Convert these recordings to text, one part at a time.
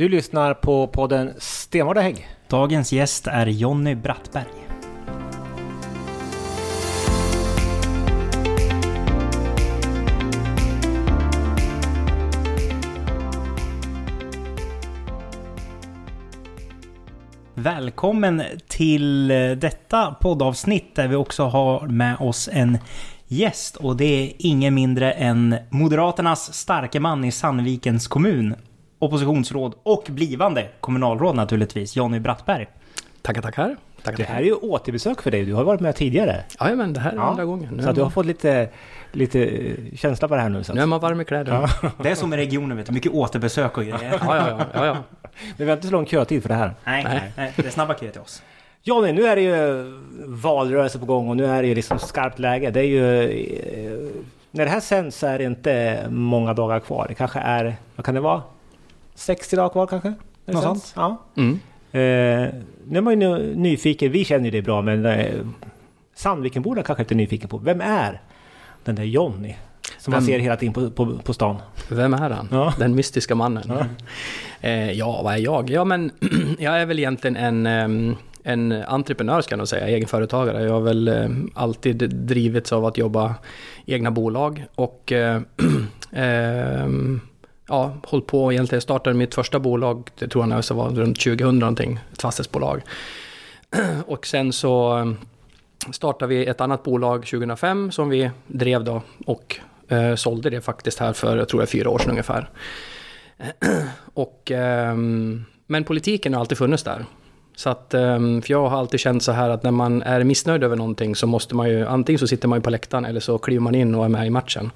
Du lyssnar på podden Stenvard Hägg. Dagens gäst är Jonny Brattberg. Välkommen till detta poddavsnitt där vi också har med oss en gäst och det är ingen mindre än Moderaternas starke man i Sandvikens kommun, oppositionsråd och blivande kommunalråd naturligtvis, Jonny Brattberg. Tackar, tackar. tackar. Det här är ju återbesök för dig. Du har varit med tidigare. Ja, men det här är ja. andra gången. Nu så du har fått lite, lite känsla på det här nu? Så nu är man varm i kläderna. Ja. Det är som i regionen, vet du. Mycket återbesök och grejer. ja, ja, ja, ja, ja. Men vi har inte så lång kötid för det här. Nej, nej. nej. det är snabba köer till oss. Johnny, nu är det ju valrörelse på gång och nu är det ju liksom skarpt läge. Det är ju... Eh, när det här sänds så är det inte många dagar kvar. Det kanske är, vad kan det vara? 60 dagar kvar kanske? Något sånt? Ja. Mm. Eh, nu är man ju nyfiken, vi känner ju det bra men eh, Sandvikenborna kanske inte är nyfiken på. Vem är den där Johnny? Som Vem? man ser hela tiden på, på, på stan. Vem är han? Ja. Den mystiska mannen. Ja. Eh, ja, vad är jag? Ja, men jag är väl egentligen en, en entreprenör ska jag nog säga, egenföretagare. Jag har väl eh, alltid drivits av att jobba egna bolag och eh, eh, ja, hållit på egentligen. Jag startade mitt första bolag, det tror jag när jag var runt 2000 någonting, ett fastighetsbolag. och sen så eh, startade vi ett annat bolag 2005 som vi drev då och eh, sålde det faktiskt här för, jag tror jag, fyra år sedan ungefär. och, eh, men politiken har alltid funnits där. Så att, ehm, för jag har alltid känt så här att när man är missnöjd över någonting så måste man ju, antingen så sitter man ju på läktaren eller så kliver man in och är med i matchen.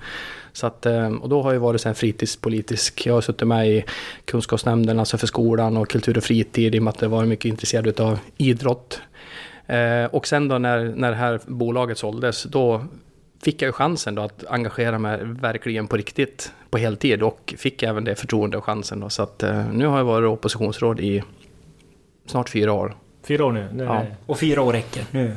Så att, ehm, och då har jag varit sen fritidspolitisk. Jag har suttit med i kunskapsnämnden, alltså för skolan och kultur och fritid i och med att jag varit mycket intresserad av idrott. Eh, och sen då när, när det här bolaget såldes, då fick jag ju chansen då att engagera mig verkligen på riktigt på heltid och fick även det förtroende och chansen. Då. Så att eh, nu har jag varit oppositionsråd i snart fyra år. Fyra år nu? nu ja. Och fyra år räcker. Nu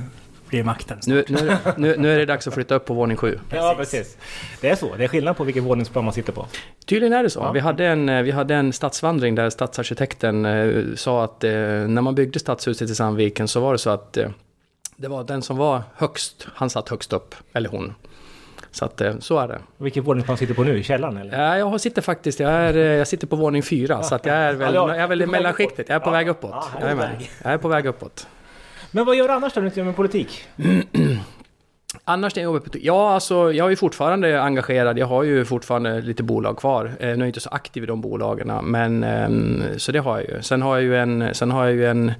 blir makten nu, nu, nu, nu, är det dags att flytta upp på våning sju. Ja, precis. Det är så. Det är skillnad på vilket våningsplan man sitter på. Tydligen är det så. Ja. Vi, hade en, vi hade en stadsvandring där stadsarkitekten eh, sa att eh, när man byggde stadshuset i Sandviken så var det så att eh, det var den som var högst, han satt högst upp, eller hon. Så att eh, så är det. Vilken våningsplan sitter på nu? I källaren eller? Ja, jag sitter faktiskt, jag, är, eh, jag sitter på våning fyra. Så att jag är väl, jag är väl i mellanskiktet. Jag är på väg uppåt. Jag är, med. jag är på väg uppåt. Men vad gör du annars då, när du med politik? Annars när jag jobbar på Ja, alltså jag är fortfarande engagerad. Jag har ju fortfarande lite bolag kvar. Eh, nu är jag inte så aktiv i de bolagen, men ehm, så det har jag ju. Sen har jag ju en, sen har jag ju en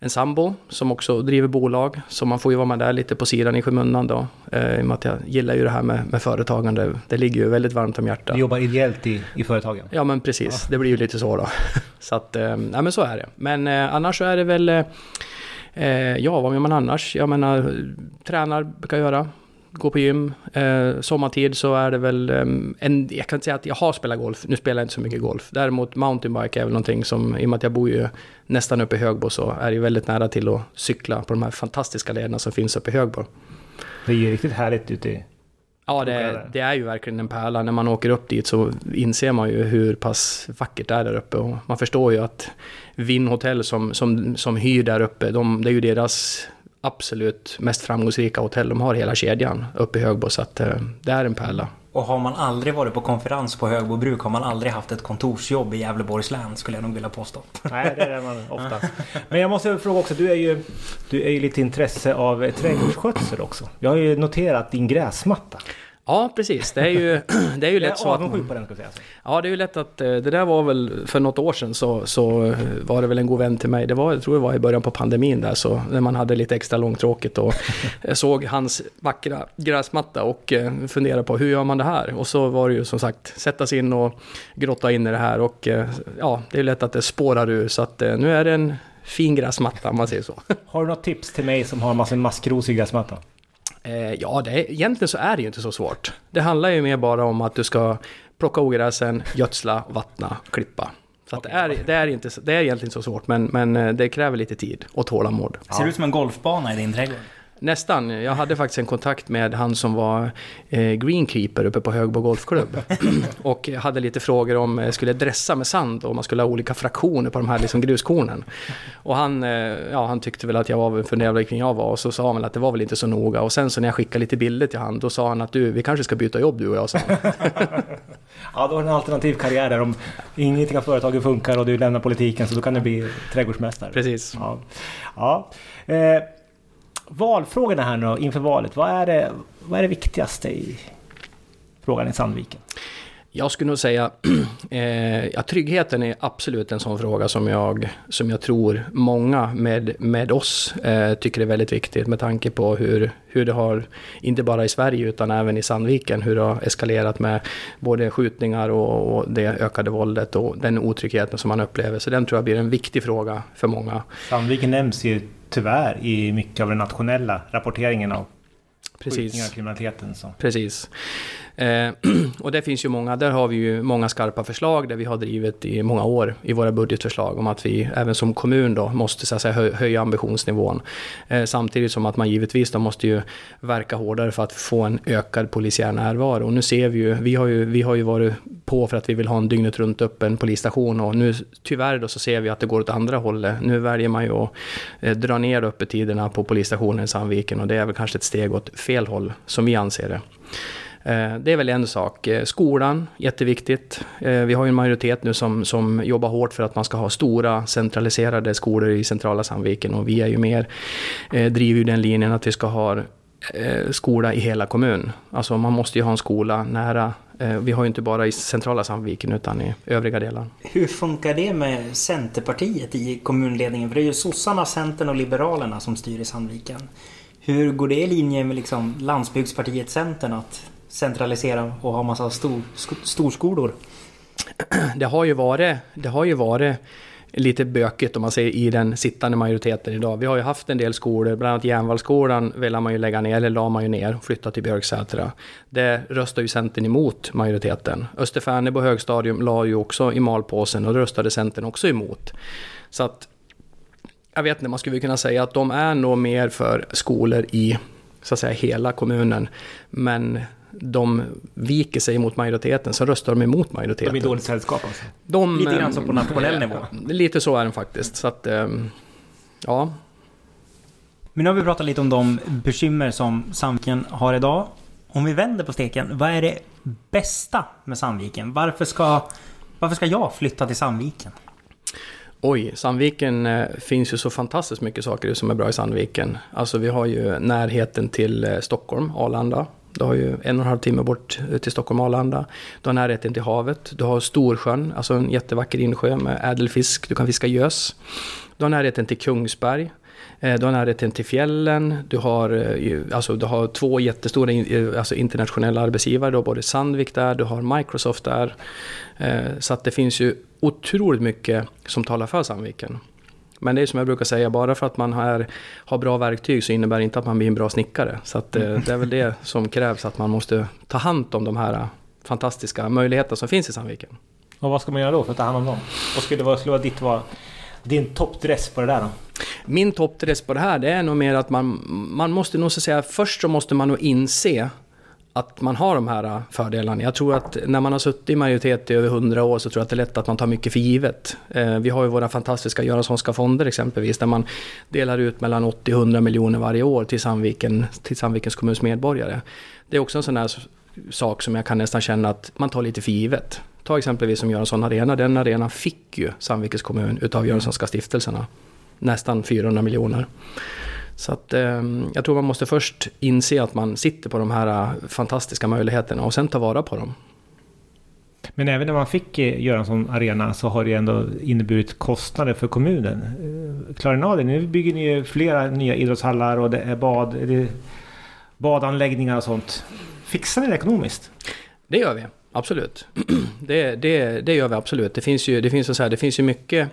en sambo som också driver bolag. Så man får ju vara med där lite på sidan i skymundan då. Eh, I och med att jag gillar ju det här med, med företagande. Det ligger ju väldigt varmt om hjärtat. Du jobbar ideellt i, i företagen? Ja men precis, ja. det blir ju lite så då. så att, eh, ja men så är det. Men eh, annars så är det väl... Eh, ja, vad gör man annars? Jag menar, tränar brukar jag göra gå på gym. Eh, sommartid så är det väl um, en, jag kan inte säga att jag har spelat golf, nu spelar jag inte så mycket golf. Däremot mountainbike är väl någonting som, i och med att jag bor ju nästan uppe i Högbo så är det ju väldigt nära till att cykla på de här fantastiska lederna som finns uppe i Högbo. Det är ju riktigt härligt ute i Ja, det, det, är ju verkligen en pärla. När man åker upp dit så inser man ju hur pass vackert det är där uppe. Och man förstår ju att Vinn Hotell som, som, som hyr där uppe, de, det är ju deras absolut mest framgångsrika hotell de har hela kedjan uppe i Högbo. Så att, eh, det är en pärla. Och har man aldrig varit på konferens på Högbo bruk har man aldrig haft ett kontorsjobb i Gävleborgs län skulle jag nog vilja påstå. Nej, det är man ofta. Men jag måste fråga också, du är ju, du är ju lite intresse av trädgårdsskötsel också. Jag har ju noterat din gräsmatta. Ja, precis. Det är ju, det är ju lätt så att... Man, på den, ska jag säga. Ja, det är ju lätt att... Eh, det där var väl för något år sedan så, så eh, var det väl en god vän till mig. Det var, jag tror det var i början på pandemin där, så när man hade lite extra långtråkigt och såg hans vackra gräsmatta och eh, funderade på hur gör man det här? Och så var det ju som sagt sätta sig in och grotta in i det här och ja, det är lätt att det spårar ur så att nu är det en fin gräsmatta om man säger så. Har du något tips till mig som har en massa maskros i gräsmattan? Eh, ja, det, egentligen så är det ju inte så svårt. Det handlar ju mer bara om att du ska plocka ogräsen, gödsla, vattna, klippa. Så okay. det, är, det, är inte, det är egentligen inte så svårt, men, men eh, det kräver lite tid och tålamod. Ser det ut som en golfbana i din trädgård? Nästan. Jag hade faktiskt en kontakt med han som var eh, greenkeeper uppe på Högbo Golfklubb. och hade lite frågor om jag skulle dressa med sand och man skulle ha olika fraktioner på de här liksom gruskornen. Och han, eh, ja, han tyckte väl att jag var funderade kring jag var och så sa han väl att det var väl inte så noga. Och sen så när jag skickade lite bilder till han då sa han att du, vi kanske ska byta jobb du och jag, sa Ja, då har du en alternativ karriär där om ingenting av företaget funkar och du lämnar politiken så då kan du bli trädgårdsmästare. Precis. Ja. ja. Eh, valfrågorna här nu inför valet. Vad är, det, vad är det viktigaste i frågan i Sandviken? Jag skulle nog säga eh, tryggheten är absolut en sån fråga som jag, som jag tror många med, med oss eh, tycker är väldigt viktigt med tanke på hur, hur det har, inte bara i Sverige utan även i Sandviken, hur det har eskalerat med både skjutningar och, och det ökade våldet och den otryggheten som man upplever. Så den tror jag blir en viktig fråga för många. Sandviken nämns ju tyvärr i mycket av den nationella rapporteringen av Precis. skjutningar och kriminaliteten. Så. Precis. Eh, och det finns ju många, där har vi ju många skarpa förslag där vi har drivit i många år i våra budgetförslag om att vi även som kommun då måste så att säga, hö höja ambitionsnivån. Eh, samtidigt som att man givetvis då måste ju verka hårdare för att få en ökad polisiär närvaro. Och nu ser vi ju, vi har ju, vi har ju varit på för att vi vill ha en dygnet runt öppen polisstation och nu tyvärr då så ser vi att det går åt andra hållet. Nu väljer man ju att eh, dra ner öppettiderna på polisstationen i Sandviken och det är väl kanske ett steg åt fel håll som vi anser det. Eh, det är väl en sak. Eh, skolan, jätteviktigt. Eh, vi har ju en majoritet nu som, som jobbar hårt för att man ska ha stora centraliserade skolor i centrala Sandviken och vi är ju mer, driver ju den linjen att vi ska ha skola i hela kommunen. Alltså man måste ju ha en skola nära. Vi har ju inte bara i centrala Sandviken utan i övriga delar. Hur funkar det med Centerpartiet i kommunledningen? För det är ju sossarna, Centern och Liberalerna som styr i Sandviken. Hur går det i linje med liksom landsbygdspartiet Centern att centralisera och ha massa stor, storskolor? Det har ju varit, det har ju varit lite bökigt om man säger i den sittande majoriteten idag. Vi har ju haft en del skolor, bland annat Järnvallskolan ville man ju lägga ner, eller la man ju ner, och flytta till Björksätra. Det röstade ju Centern emot majoriteten. Österfärnebo högstadium la ju också i malpåsen och det röstade Centern också emot. Så att jag vet inte, man skulle kunna säga att de är nog mer för skolor i så att säga hela kommunen. Men de viker sig mot majoriteten, så röstar de emot majoriteten. De är dåligt sällskap alltså? De, lite grann som på nationell nivå? Lite så är det faktiskt. Så att, ehm, ja. Men nu har vi pratat lite om de bekymmer som Sandviken har idag. Om vi vänder på steken, vad är det bästa med Sandviken? Varför ska, varför ska jag flytta till Sandviken? Oj, Sandviken eh, finns ju så fantastiskt mycket saker som är bra i Sandviken. Alltså vi har ju närheten till eh, Stockholm, Arlanda. Du har ju en och en halv timme bort eh, till Stockholm Arlanda. Du har närheten till havet. Du har Storsjön, alltså en jättevacker insjö med ädelfisk. Du kan fiska gös. Du har närheten till Kungsberg. Eh, du har närheten till fjällen. Du har, eh, alltså, du har två jättestora alltså, internationella arbetsgivare. Du har både Sandvik där, du har Microsoft där. Så att det finns ju otroligt mycket som talar för Sandviken. Men det är som jag brukar säga, bara för att man har, har bra verktyg så innebär det inte att man blir en bra snickare. Så att, eh, det är väl det som krävs, att man måste ta hand om de här fantastiska möjligheterna som finns i Sandviken. Och vad ska man göra då för att ta hand om dem? Vad skulle, vad skulle vara ditt var, din toppdress på det där då? Min toppdress på det här, det är nog mer att man, man måste nog så säga, först så måste man nog inse att man har de här äh, fördelarna. Jag tror att när man har suttit i majoritet i över hundra år så tror jag att det är lätt att man tar mycket för givet. Eh, vi har ju våra fantastiska Göranssonska fonder exempelvis där man delar ut mellan 80 100 miljoner varje år till, Sandviken, till Sandvikens kommuns medborgare. Det är också en sån här sak som jag kan nästan känna att man tar lite för givet. Ta exempelvis som Göransson Arena. Den arenan fick ju Sandvikens kommun utav Göranssonska stiftelserna. Nästan 400 miljoner. Så att, eh, jag tror man måste först inse att man sitter på de här eh, fantastiska möjligheterna och sen ta vara på dem. Men även när man fick eh, göra en sån arena så har det ändå inneburit kostnader för kommunen. Eh, klarar ni av det? Nu bygger ni ju flera nya idrottshallar och det är bad, det är badanläggningar och sånt. Fixar ni det ekonomiskt? Det gör vi, absolut. Det, det, det gör vi absolut. Det finns ju, det finns så här, det finns ju mycket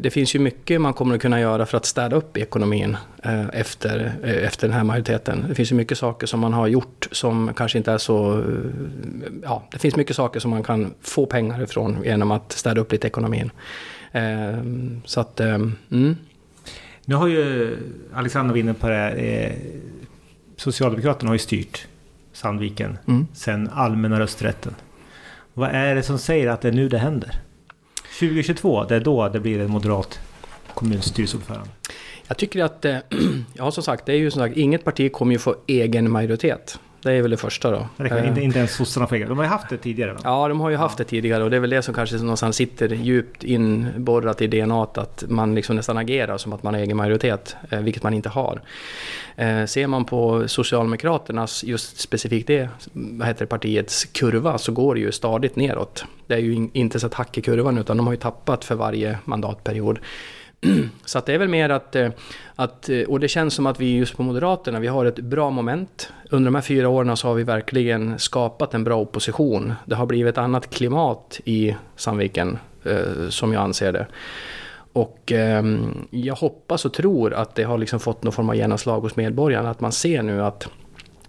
det finns ju mycket man kommer att kunna göra för att städa upp ekonomin eh, efter, eh, efter den här majoriteten. Det finns ju mycket saker som man har gjort som kanske inte är så... Ja, det finns mycket saker som man kan få pengar ifrån genom att städa upp lite ekonomin. Så att, mm. Nu har ju Alexander var inne på det. Eh, Socialdemokraterna har ju styrt Sandviken Mm. sen allmänna rösträtten. Vad är det som säger att det är nu det händer? 2022, det är då det blir en moderat kommunstyrelseordförande. Jag tycker att, eh, ja som sagt, det är ju som sagt, inget parti kommer ju få egen majoritet. Det är väl det första då. Det kan, Eh, inte, inte ens sossarna får. De har ju haft det tidigare. Va? Ja, de har ju haft det tidigare och det är väl det som kanske någonstans sitter djupt inborrat i DNA att man liksom nästan agerar som att man har egen majoritet, eh, vilket man inte har. Eh, ser man på Socialdemokraternas, just specifikt det, vad heter det, partiets kurva, så går det ju stadigt neråt. Det är ju in, inte så ett hack i kurvan, utan de har ju tappat för varje mandatperiod. Så att det är väl mer att, eh, att, eh, och det känns som att vi just på Moderaterna, vi har ett bra moment. Under de här fyra åren så har vi verkligen skapat en bra opposition. Det har blivit ett annat klimat i Sandviken, eh, som jag anser det. Och ehm, jag hoppas och tror att det har liksom fått någon form av genomslag hos medborgarna, att man ser nu att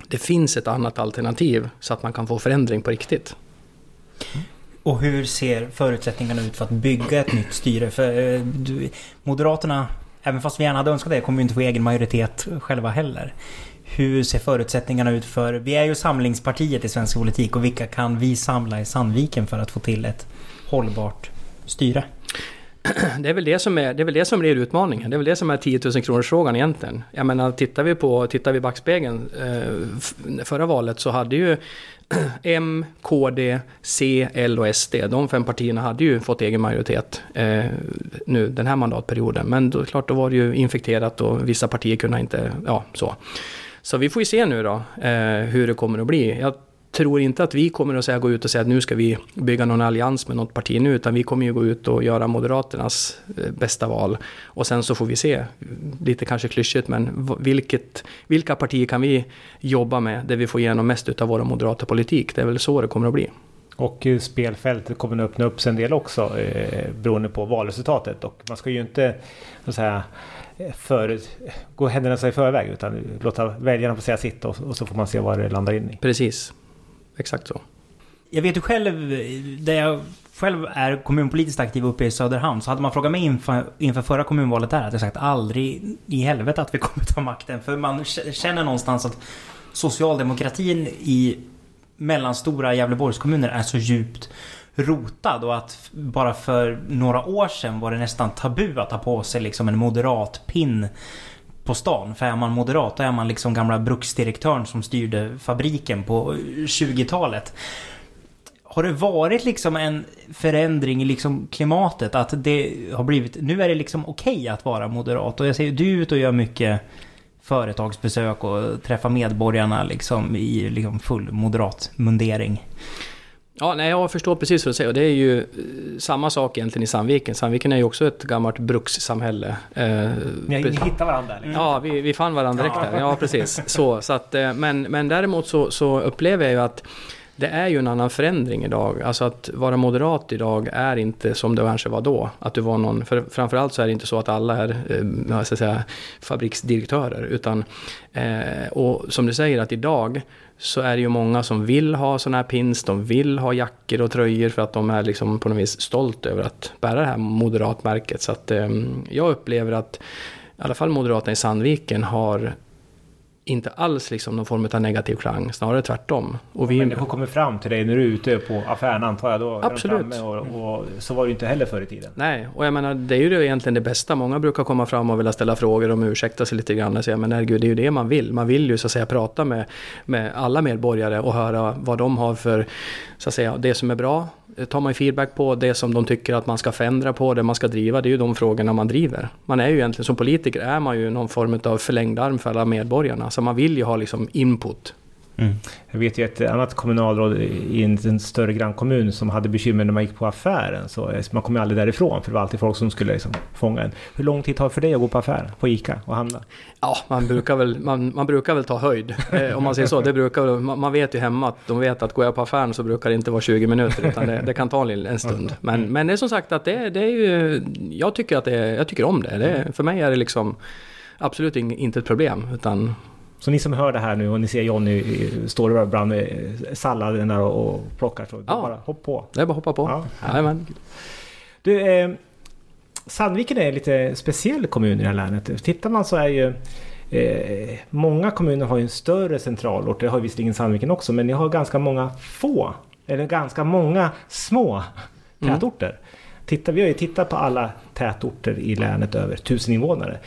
det finns ett annat alternativ så att man kan få förändring på riktigt. Och hur ser förutsättningarna ut för att bygga ett nytt styre? För eh, du, Moderaterna, även fast vi gärna hade önskat det, kommer ju inte få egen majoritet själva heller. Hur ser förutsättningarna ut för... Vi är ju samlingspartiet i svensk politik och vilka kan vi samla i Sandviken för att få till ett hållbart styre? Det är, väl det, som är, det är väl det som blir utmaningen. Det är väl det som är 10 000 kronors frågan egentligen. Jag menar, tittar vi på tittar vi backspegeln. Eh, förra valet så hade ju M, KD, C, L och SD, de fem partierna hade ju fått egen majoritet eh, nu den här mandatperioden. Men då, klart, då var det ju infekterat och vissa partier kunde inte, ja så. Så vi får ju se nu då eh, hur det kommer att bli. Jag tror inte att vi kommer att säga, gå ut och säga att nu ska vi bygga någon allians med något parti nu, utan vi kommer ju gå ut och göra Moderaternas eh, bästa val. Och sen så får vi se, lite kanske klyschigt, men vilket, vilka partier kan vi jobba med där vi får igenom mest utav vår moderata politik? Det är väl så det kommer att bli. Och eh, spelfältet kommer att öppna upp sig en del också eh, beroende på valresultatet. Och man ska ju inte så säga, för, gå händelserna i förväg utan låta väljarna få säga sitt och, och så får man se vad det landar in i. Precis, exakt så. Jag vet ju själv, där jag själv är kommunpolitiskt aktiv uppe i Söderhamn, så hade man frågat mig inför, inför förra kommunvalet där, hade jag sagt aldrig i helvete att vi kommer ta makten. För man känner någonstans att socialdemokratin i mellanstora Gävleborgskommuner är så djupt rotad och att bara för några år sedan var det nästan tabu att ta på sig liksom en moderat pin på stan. För är man moderat då är man liksom gamla bruksdirektören som styrde fabriken på 20-talet. Har det varit liksom en förändring i liksom klimatet? Att det har blivit... Nu är det liksom okej att vara moderat. Och jag ser du är ute och gör mycket företagsbesök och träffar medborgarna liksom i liksom full moderat mundering. Ja, nej, jag förstår precis vad du säger. Och det är ju eh, samma sak egentligen i Sandviken. Sandviken är ju också ett gammalt brukssamhälle. Eh, Ni, hittar varandra? Liksom. Ja, vi, vi fann varandra direkt där. Ja, precis. Så, så att, eh, men, men däremot så, så upplever jag ju att det är ju en annan förändring idag. Alltså att vara moderat idag är inte som det kanske var då. Att du var någon, för framförallt så är det inte så att alla är eh, jag säga, fabriksdirektörer. Utan, eh, och som du säger att idag så är det ju många som vill ha sådana här pins, de vill ha jackor och tröjor för att de är liksom på något vis stolt över att bära det här moderatmärket. Så att eh, jag upplever att i alla fall Moderaterna i Sandviken har inte alls liksom någon form av negativ klang, snarare tvärtom. Och vi, Människor kommer fram till dig när du är ute på affären antar jag. Då Absolut. och, och så var det ju inte heller förr i tiden. Nej, och jag menar det är ju egentligen det bästa. Många brukar komma fram och vilja ställa frågor om ursäkta sig lite grann och säga men herregud, det är ju det man vill. Man vill ju så att säga prata med, med alla medborgare och höra vad de har för, så att säga, det som är bra Eh, tar man feedback på, det som de tycker att man ska förändra på, det man ska driva, det är ju de frågorna man driver. Man är ju egentligen, som politiker är man ju någon form av förlängd arm för alla medborgarna, så man vill ju ha liksom input. Jag vet ju ett annat kommunalråd i en, en större grannkommun som hade bekymmer när man gick på affären. Så man kom ju aldrig därifrån för det var alltid folk som skulle liksom fånga en. Hur lång tid tar det för dig att gå på affären, på ICA och handla? Ja, man brukar väl, man, man brukar väl ta höjd. Eh, om man säger så. Det brukar, man, man vet ju hemma att de vet att går jag på affären så brukar det inte vara 20 minuter utan det, det kan ta en, en stund. Men, men det är som sagt att det, det är ju... Jag tycker, att det, jag tycker om det. det. För mig är det liksom absolut inte ett problem. Utan Så ni som hör det här nu och ni ser Jonny står bland salladen där och, plockar så Ja. bara hopp på. det är bara hoppa på. Ja. Du, eh, Sandviken är en lite speciell kommun i det här länet. Tittar man så är ju eh, Många kommuner har ju en större centralort. Det har visserligen Sandviken också. Men ni har ganska många få. Eller ganska många små Mm. tätorter. Titta, vi har ju tittat på alla tätorter i länet över 1000 invånare.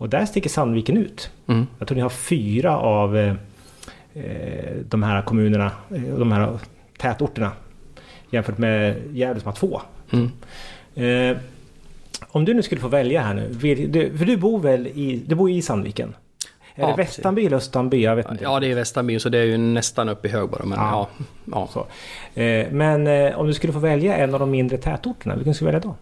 Och där sticker Sandviken ut. Mm. Jag tror ni har fyra av eh, eh, de här kommunerna, eh, de här tätorterna. Jämfört med Gävle som har två. Mm. Eh, om du nu skulle få välja här nu. Du, för du bor väl i, du bor i Sandviken? Är Ja, det. Västanby eller Östanby? Jag vet inte. Ja, det är Västanby så det är ju nästan uppe i Högborg. Men Ja. ja. ja. Eh, men eh, om du skulle få välja en av de mindre tätorterna, vilken skulle du välja då?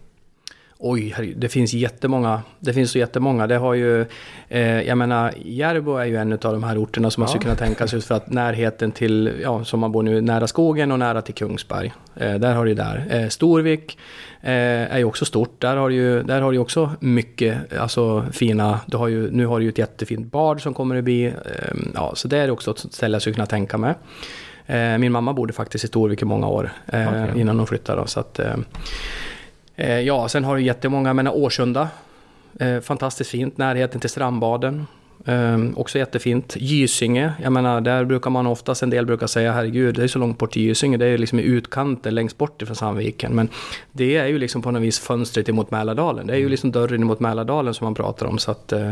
Oj, det finns jättemånga. Det finns så jättemånga. Det har ju, eh, jag menar, Järbo är ju en av de här orterna som man Ja. skulle kunna tänka sig just för att närheten till, ja, som man bor nu, nära skogen och nära till Kungsberg. Eh, där har du där. Eh, Storvik eh, är ju också stort. Där har du ju, där har du också mycket, alltså fina, du har ju, nu har du ju ett jättefint bad som kommer att bli, eh, ja, så det är också ett ställe jag skulle kunna tänka mig. Eh, min mamma bodde faktiskt i Storvik i många år eh, Okej. innan hon flyttade. Då, så att, ja, sen har du jättemånga, jag menar Årsunda. Eh, fantastiskt fint, närheten till strandbaden. Eh, också jättefint. Gysinge, jag menar där brukar man oftast, en del brukar säga herregud, det är så långt bort till Gysinge, det är liksom i utkanten längst bort ifrån Sandviken. Men det är ju liksom på något vis fönstret emot Mälardalen. Det är ju liksom dörren emot Mälardalen som man pratar om. Så att, eh,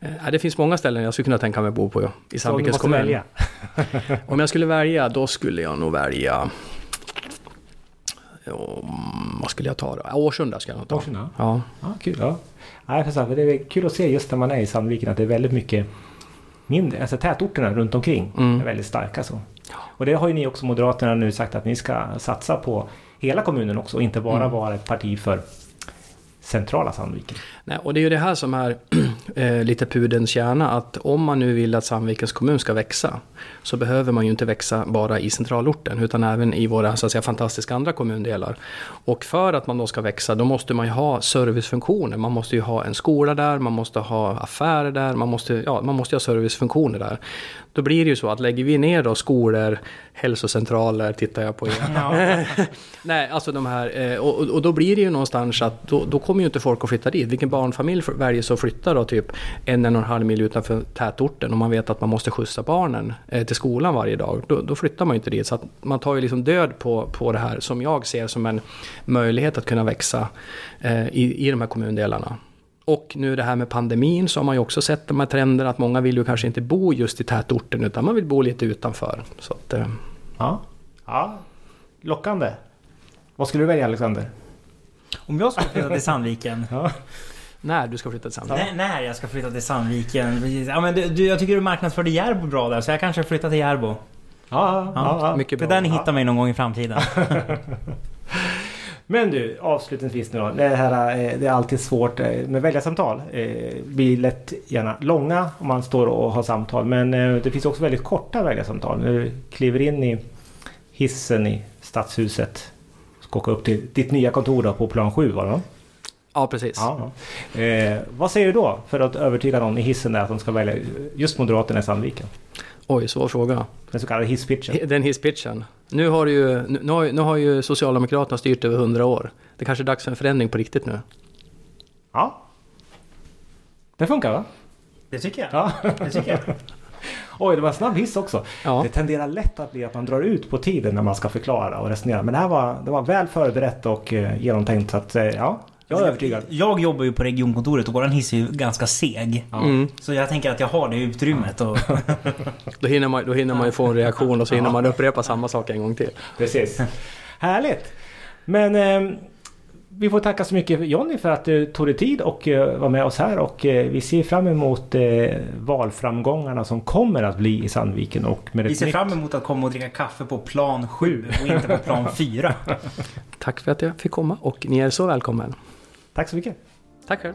eh, det finns många ställen jag skulle kunna tänka mig bo på ja, i Sandvikens kommun. välja. Om jag skulle välja, då skulle jag nog välja... Ja, vad skulle jag ta då? Ja, Årsunda skulle jag nog ta. Årsunda? Ja. Ja, kul. Ja. Nej, för så här, för det är kul att se just när man är i Sandviken att det är väldigt mycket mindre, alltså tätorterna runt omkring Mm. är väldigt starka. Så. Och det har ju ni också Moderaterna nu sagt att ni ska satsa på hela kommunen också och inte bara Mm. vara ett parti för centrala Sandviken. Nej, och det är ju det här som är eh, lite pudelns kärna, att om man nu vill att Sandvikens kommun ska växa, så behöver man ju inte växa bara i centralorten, utan även i våra så att säga, fantastiska andra kommundelar. Och för att man då ska växa, då måste man ju ha servicefunktioner. Man måste ju ha en skola där, man måste ha affärer där, man måste, ja, man måste ju ha servicefunktioner där. Då blir det ju så att lägger vi ner då skolor, hälsocentraler, tittar jag på er. Nej, alltså de här, eh, och, och- och då blir det ju någonstans att då, då kommer kommer ju inte folk att flytta dit. Vilken barnfamilj väljer sig att flytta då typ en, en och en halv mil utanför tätorten Om man vet att man måste skjutsa barnen eh, till skolan varje dag. Då, då flyttar man ju inte dit. Så att man tar ju liksom död på, på det här som jag ser som en möjlighet att kunna växa eh, i, i de här kommundelarna. Och nu det här med pandemin så har man ju också sett de här trenderna att många vill ju kanske inte bo just i tätorten utan man vill bo lite utanför. Så att, eh, Ja. ja, lockande. Vad skulle du välja Alexander? Om jag skulle flytta till Sandviken. Ja. när du ska flytta till Sandviken. När, när jag ska flytta till Sandviken. precis. Ja, men du, du, jag tycker du marknadsförde Järbo bra där, så jag kanske flyttar till Järbo. Ja, ja, ja, ja. Mycket Det är bra. där ni hittar mig någon gång i framtiden. Men du, avslutningsvis nu då. Det, här, eh, det är alltid svårt eh, med väljarsamtal. Eh, blir lätt gärna långa om man står och har samtal. Men det finns också väldigt korta väljarsamtal. När du kliver in i hissen i Stadshuset. Ska åka upp till ditt nya kontor då på plan 7 var det va? Ja, precis. Ja. Eh, vad säger du då för att övertyga någon i hissen där att de ska välja just Moderaterna i Sandviken? Oj, svår fråga. Den så kallade hisspitchen. Den hisspitchen. Nu har, ju, nu, har, nu har ju Socialdemokraterna styrt över hundra år. Det kanske är dags för en förändring på riktigt nu. Ja. Det funkar va? Det tycker jag. Ja. Det tycker jag. Oj, det var en snabb hiss också. Ja. Det tenderar lätt att bli att man drar ut på tiden när man ska förklara och resonera. Men det här var, det var väl förberett och eh, genomtänkt. Så att, eh, ja, jag är övertygad. Jag jobbar ju på regionkontoret och våran hiss är ju ganska seg. Mm. Så jag tänker att jag har det utrymmet och... Då, hinner man, då hinner man ju få en reaktion och så hinner man upprepa samma sak en gång till. Precis. Härligt! Men eh, vi får tacka så mycket Jonny för att du tog dig tid och eh, var med oss här. Och eh, vi ser fram emot eh, valframgångarna som kommer att bli i Sandviken. Och med Vi ser nytt... fram emot att komma och dricka kaffe på plan 7 och inte på plan 4. Tack för att jag fick komma och ni är så välkommen. Tack så mycket! Tack själv.